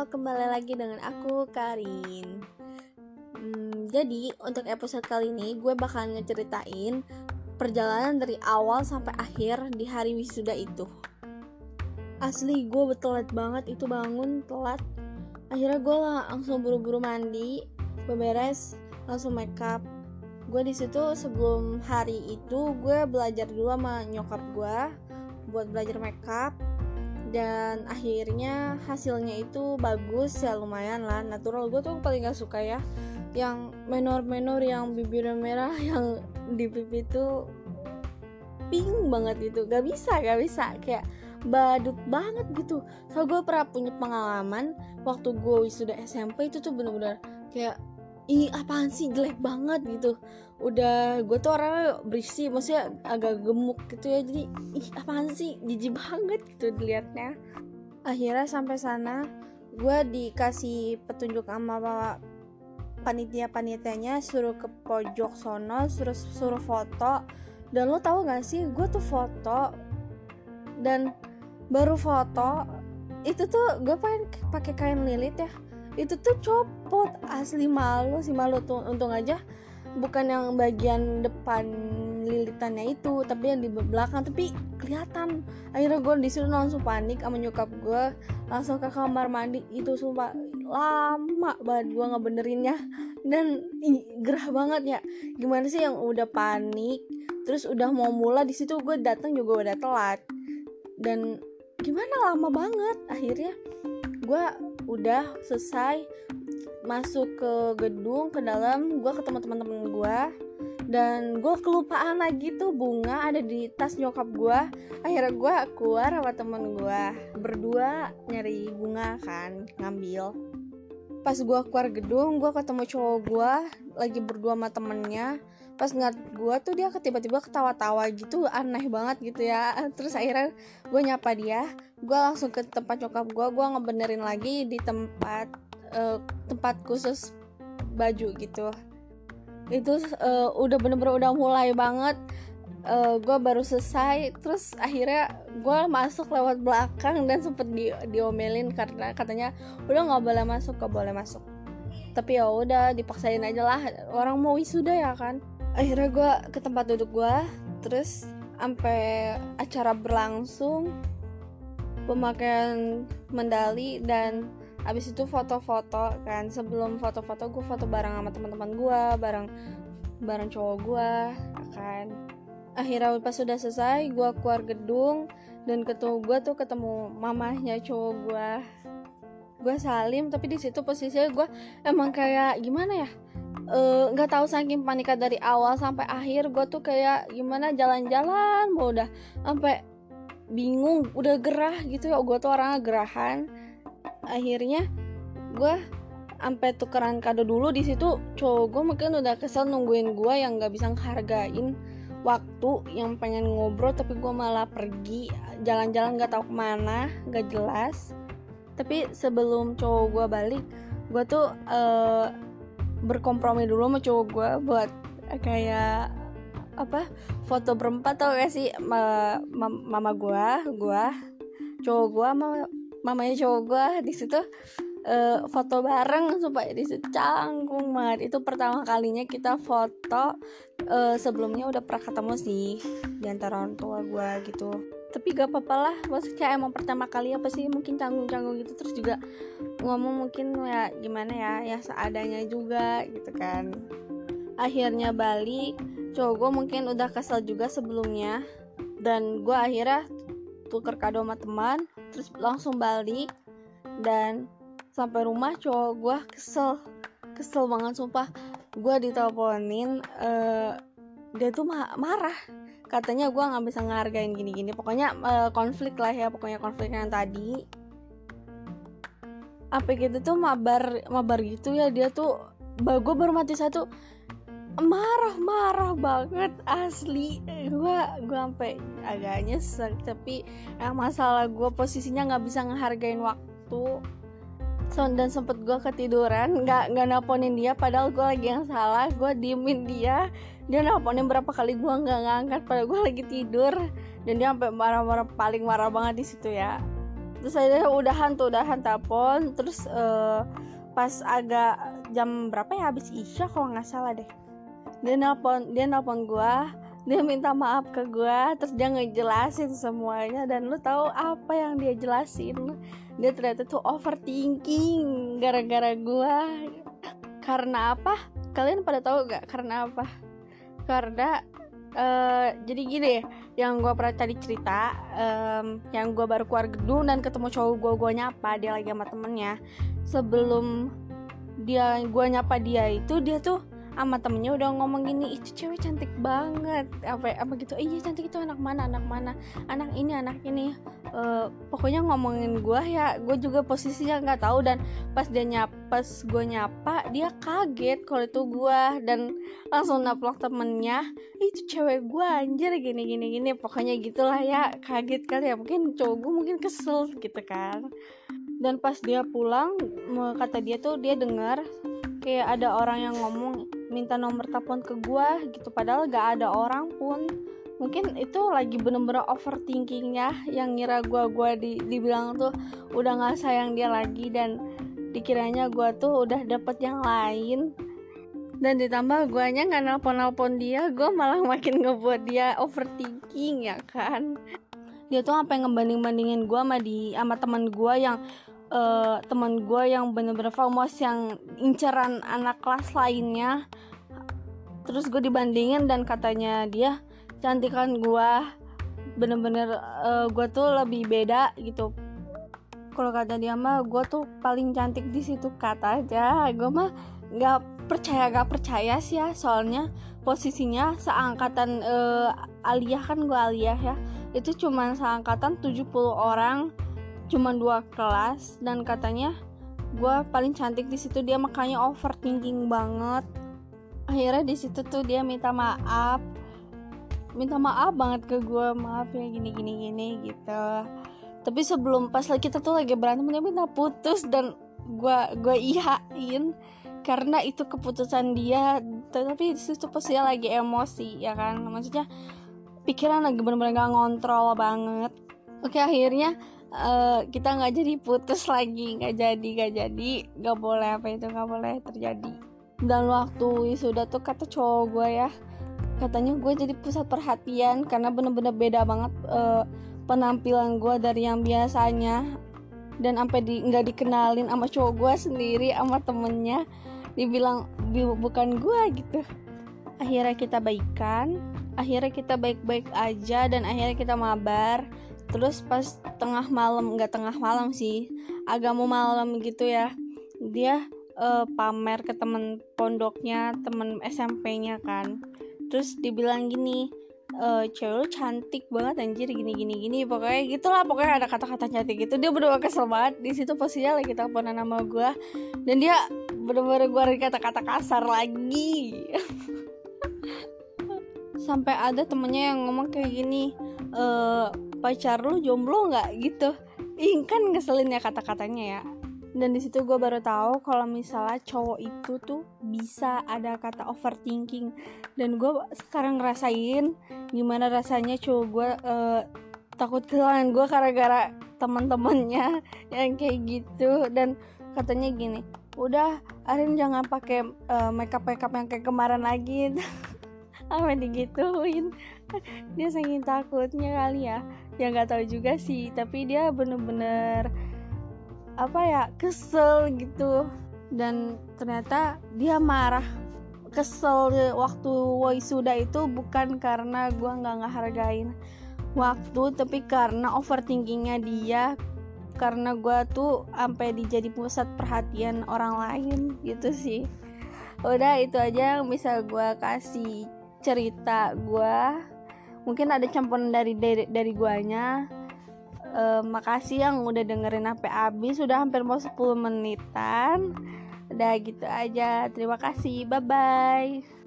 Kembali lagi dengan aku Karin. Hmm, jadi untuk episode kali ini gue bakal ngeceritain perjalanan dari awal sampai akhir di hari wisuda itu. Asli gue telat banget itu bangun telat. Akhirnya gue langsung buru-buru mandi, beberes, langsung makeup. Gue di situ sebelum hari itu gue belajar dulu sama nyokap gue buat belajar makeup dan akhirnya hasilnya itu bagus ya lumayan lah. Natural gue tuh paling gak suka ya yang menor-menor yang bibirnya merah yang di pipi itu pink banget gitu. Gak bisa gak bisa. Kayak badut banget gitu. So gue pernah punya pengalaman waktu gue wisuda SMP itu tuh bener-bener kayak ih apaan sih? Jelek banget gitu. Udah gue tuh orangnya berisi maksudnya agak gemuk gitu ya. Jadi ih apaan sih? Jijik banget gitu dilihatnya. Akhirnya sampai sana gue dikasih petunjuk sama panitia panitianya suruh ke pojok sono suruh suruh foto. Dan lo tau gak sih gue tuh foto dan baru foto itu tuh gue pengen pakai kain lilit ya itu tuh copot asli malu sih malu tuh. Untung aja bukan yang bagian depan lilitannya itu tapi yang di belakang. Tapi kelihatan. Akhirnya gue disuruh langsung panik sama nyokap gue langsung ke kamar mandi. Itu sumpah lama banget gue ngebenerinnya. Dan gerah banget ya. Gimana sih yang udah panik terus udah mau mulai di situ gue datang juga udah telat. Dan gimana lama banget akhirnya gue udah selesai masuk ke gedung ke dalam gue ketemu teman-teman gue dan gue kelupaan lagi tuh bunga ada di tas nyokap gue akhirnya gue keluar sama temen gue berdua nyari bunga kan ngambil pas gue keluar gedung gue ketemu cowok gue lagi berdua sama temennya. Pas ngeliat gue tuh dia tiba-tiba ketawa-tawa gitu aneh banget gitu ya. Terus akhirnya gue nyapa dia. Gue langsung ke tempat nyokap gue gue ngebenerin lagi di tempat uh, tempat khusus baju gitu. Itu uh, udah bener-bener udah mulai banget uh, gue baru selesai terus akhirnya gue masuk lewat belakang dan sempet di diomelin karena katanya udah nggak boleh masuk gak boleh masuk. Tapi ya udah dipaksain aja lah orang mau wisuda ya kan. Akhirnya gue ke tempat duduk gue terus sampai acara berlangsung pemakaian mendali dan abis itu foto-foto kan. Sebelum foto-foto gue foto bareng sama teman-teman gue bareng bareng cowok gue kan akhirnya pas sudah selesai gue keluar gedung dan ketemu gue tuh ketemu mamahnya cowok gue gue salim tapi di situ posisinya gue emang kayak gimana ya? Eh, nggak uh, tahu saking panika dari awal sampai akhir gue tuh kayak gimana jalan-jalan mau udah sampai bingung udah gerah gitu ya. Gue tuh orangnya gerahan. Akhirnya gue sampai tukeran kado dulu di situ cowok gue mungkin udah kesel nungguin gue yang nggak bisa ngehargain waktu yang pengen ngobrol tapi gue malah pergi. Jalan-jalan nggak tahu ke mana nggak jelas. Tapi sebelum cowok gue balik gue tuh uh, berkompromi dulu sama cowok gue buat kayak apa foto berempat tau gak sih? Mama gue gue cowok gue sama mamanya cowok gue di situ uh, foto bareng supaya di situ canggung banget. Itu pertama kalinya kita foto uh, sebelumnya udah pernah ketemu sih di antara orang tua gue gitu. Tapi gak apa-apa lah maksudnya emang pertama kali apa sih mungkin canggung-canggung gitu. Terus juga ngomong mungkin ya gimana ya ya seadanya juga gitu kan. Akhirnya balik cowok gue mungkin udah kesel juga sebelumnya. Dan gue akhirnya tuker kado sama teman terus langsung balik. Dan sampai rumah cowok gue kesel. Kesel banget sumpah. Gue diteleponin uh, dia tuh ma marah. Katanya gue nggak bisa ngehargain gini-gini. Pokoknya uh, konflik lah ya pokoknya konflik yang tadi. Apa gitu tuh mabar mabar gitu ya dia tuh gue baru mati satu. Marah-marah banget asli. Gue gue sampai agak nyesek tapi yang masalah gue posisinya nggak bisa ngehargain waktu so, dan sempet gue ketiduran nggak nggak nelponin dia padahal gue lagi yang salah gue diemin dia. Dia nelponin berapa kali gue nggak ngangkat padahal gue lagi tidur. Dan dia sampai marah-marah paling marah banget di situ ya. Terus saya udahan tuh udahan telepon. Terus uh, pas agak jam berapa ya habis isya kalau nggak salah deh. Dia nelpon dia nelpon gue dia minta maaf ke gue terus dia ngejelasin semuanya dan lu tahu apa yang dia jelasin? Dia ternyata tuh overthinking gara-gara gue karena apa? Kalian pada tahu gak karena apa? Karena uh, jadi gini yang gue pernah tadi cerita um, yang gue baru keluar gedung dan ketemu cowok gue gue nyapa dia lagi sama temennya. Sebelum dia gue nyapa dia itu dia tuh sama temennya udah ngomong gini itu cewek cantik banget. Apa apa gitu. Eh, iya cantik itu anak mana anak mana anak ini anak ini. Uh, pokoknya ngomongin gue ya gue juga posisinya nggak tahu dan pas dia nyapa gue nyapa dia kaget kalau itu gue dan langsung naplok temennya. Itu cewek gue anjir gini gini gini. Pokoknya gitulah ya kaget kali ya. Mungkin cowok gue mungkin kesel gitu kan. Dan pas dia pulang kata dia tuh dia dengar kayak ada orang yang ngomong minta nomor telepon ke gue gitu padahal gak ada orang pun. Mungkin itu lagi bener-bener overthinkingnya yang ngira gue gue di, dibilang tuh udah nggak sayang dia lagi dan dikiranya gue tuh udah dapet yang lain. Dan ditambah guanya nggak nelpon nelpon dia gue malah makin ngebuat dia overthinking ya kan? Dia tuh sampai ngebanding bandingin gue sama di sama teman gue yang uh, teman gue yang bener-bener famous yang inceran anak kelas lainnya. Terus gue dibandingin dan katanya dia cantikan gue bener-bener uh, gue tuh lebih beda gitu. Kalau kata dia mah gue tuh paling cantik di situ kata aja. Gue mah nggak percaya gak percaya sih ya. Soalnya posisinya seangkatan uh, Aliyah kan gue Aliyah ya. Itu cuma seangkatan 70 orang cuma dua kelas dan katanya gue paling cantik di situ. Dia makanya overthinking banget. Akhirnya di situ tuh dia minta maaf. Minta maaf banget ke gue maaf ya gini gini gini gitu. Tapi sebelum pas kita tuh lagi berantem dia minta putus dan gue gue iyain karena itu keputusan dia. Tapi di situ pasti dia lagi emosi ya kan? Maksudnya pikiran lagi bener-bener gak ngontrol banget. Oke akhirnya uh, kita nggak jadi putus lagi nggak jadi nggak jadi nggak boleh apa itu nggak boleh terjadi. Dan waktu sudah tuh kata cowok gue ya katanya gue jadi pusat perhatian karena bener-bener beda banget uh, penampilan gue dari yang biasanya. Dan sampai di nggak dikenalin sama cowok gue sendiri sama temennya. Dibilang bukan gue gitu. Akhirnya kita baikan akhirnya kita baik-baik aja dan akhirnya kita mabar terus pas tengah malam nggak tengah malam sih agak mau malam gitu ya. Dia uh, pamer ke temen pondoknya temen SMP-nya kan. Terus dibilang gini e, cewek cantik banget anjir gini gini gini. Pokoknya gitulah pokoknya ada kata-kata cantik gitu dia berdua kesel banget. Di situ posisinya lagi teleponan nama gue dan dia bener-bener gue kata-kata kasar lagi. Sampai ada temennya yang ngomong kayak gini e, pacar lu jomblo nggak gitu? Ih kan ngeselin ya kata-katanya ya. Dan di situ gue baru tahu kalau misalnya cowok itu tuh bisa ada kata overthinking. Dan gue sekarang ngerasain gimana rasanya cowok gue uh, takut kehilangan gue gara-gara teman-temannya yang kayak gitu. Dan katanya gini udah Arin jangan pakai uh, makeup makeup yang kayak kemarin lagi apa digituin dia saking takutnya kali ya. Ya nggak tahu juga sih tapi dia bener-bener apa ya kesel gitu. Dan ternyata dia marah. Kesel waktu wisuda itu bukan karena gue nggak ngehargain waktu tapi karena overthinkingnya dia. Karena gue tuh sampai dijadi pusat perhatian orang lain gitu sih. Udah itu aja yang bisa gue kasih cerita gue mungkin ada campuran dari dari, dari guanya. Uh, makasih yang udah dengerin sampai habis. Sudah hampir mau 10 menitan. Udah gitu aja. Terima kasih. Bye bye